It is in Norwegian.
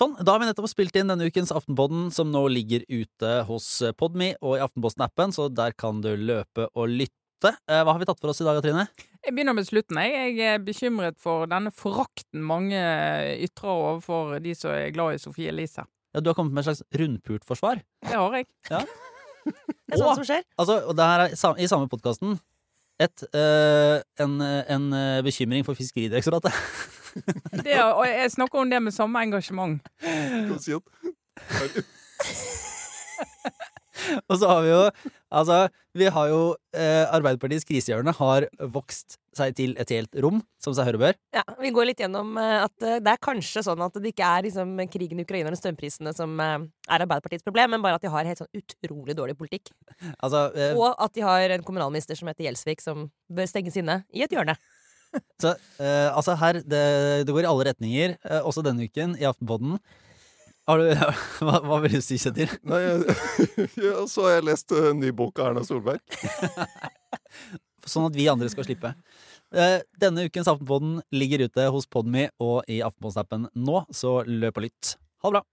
sånn, da har vi nettopp spilt inn denne ukens Aftenpodden, som nå ligger ute hos Podme og i Aftenposten-appen, så der kan du løpe og lytte. Eh, Hva har vi tatt for oss i dag, Trine? Jeg begynner med slutten. Jeg. jeg er bekymret for denne forakten mange ytrer overfor de som er glad i Sofie Elise. Ja, du har kommet med et slags rundpult-forsvar. Det har jeg. Det er sånt som skjer. Altså, og det her er i samme podkasten samme øh, en, en eh, bekymring for Fiskeridirektoratet. Det, og jeg snakker om det med samme engasjement. Og så har vi jo Altså, vi har jo eh, Arbeiderpartiets krisehjørne har vokst seg til et helt rom, som seg høre bør. Ja, Vi går litt gjennom eh, at eh, det er kanskje sånn at det ikke er liksom, krigen i Ukraina og strømprisene som eh, er Arbeiderpartiets problem, men bare at de har helt sånn utrolig dårlig politikk. Altså, eh, Og at de har en kommunalminister som heter Gjelsvik, som bør stenges inne i et hjørne. Så, eh, altså her det, det går i alle retninger, eh, også denne uken i Aftenpodden. Har du, hva, hva vil du si, Kjetil? Nei, jeg, ja, så har jeg lest uh, ny bok av Erna Solberg. Sånn at vi andre skal slippe. Eh, denne ukens Aftenpodden ligger ute hos Podmy og i Aftenposten-appen nå, så løp og lytt. Ha det bra!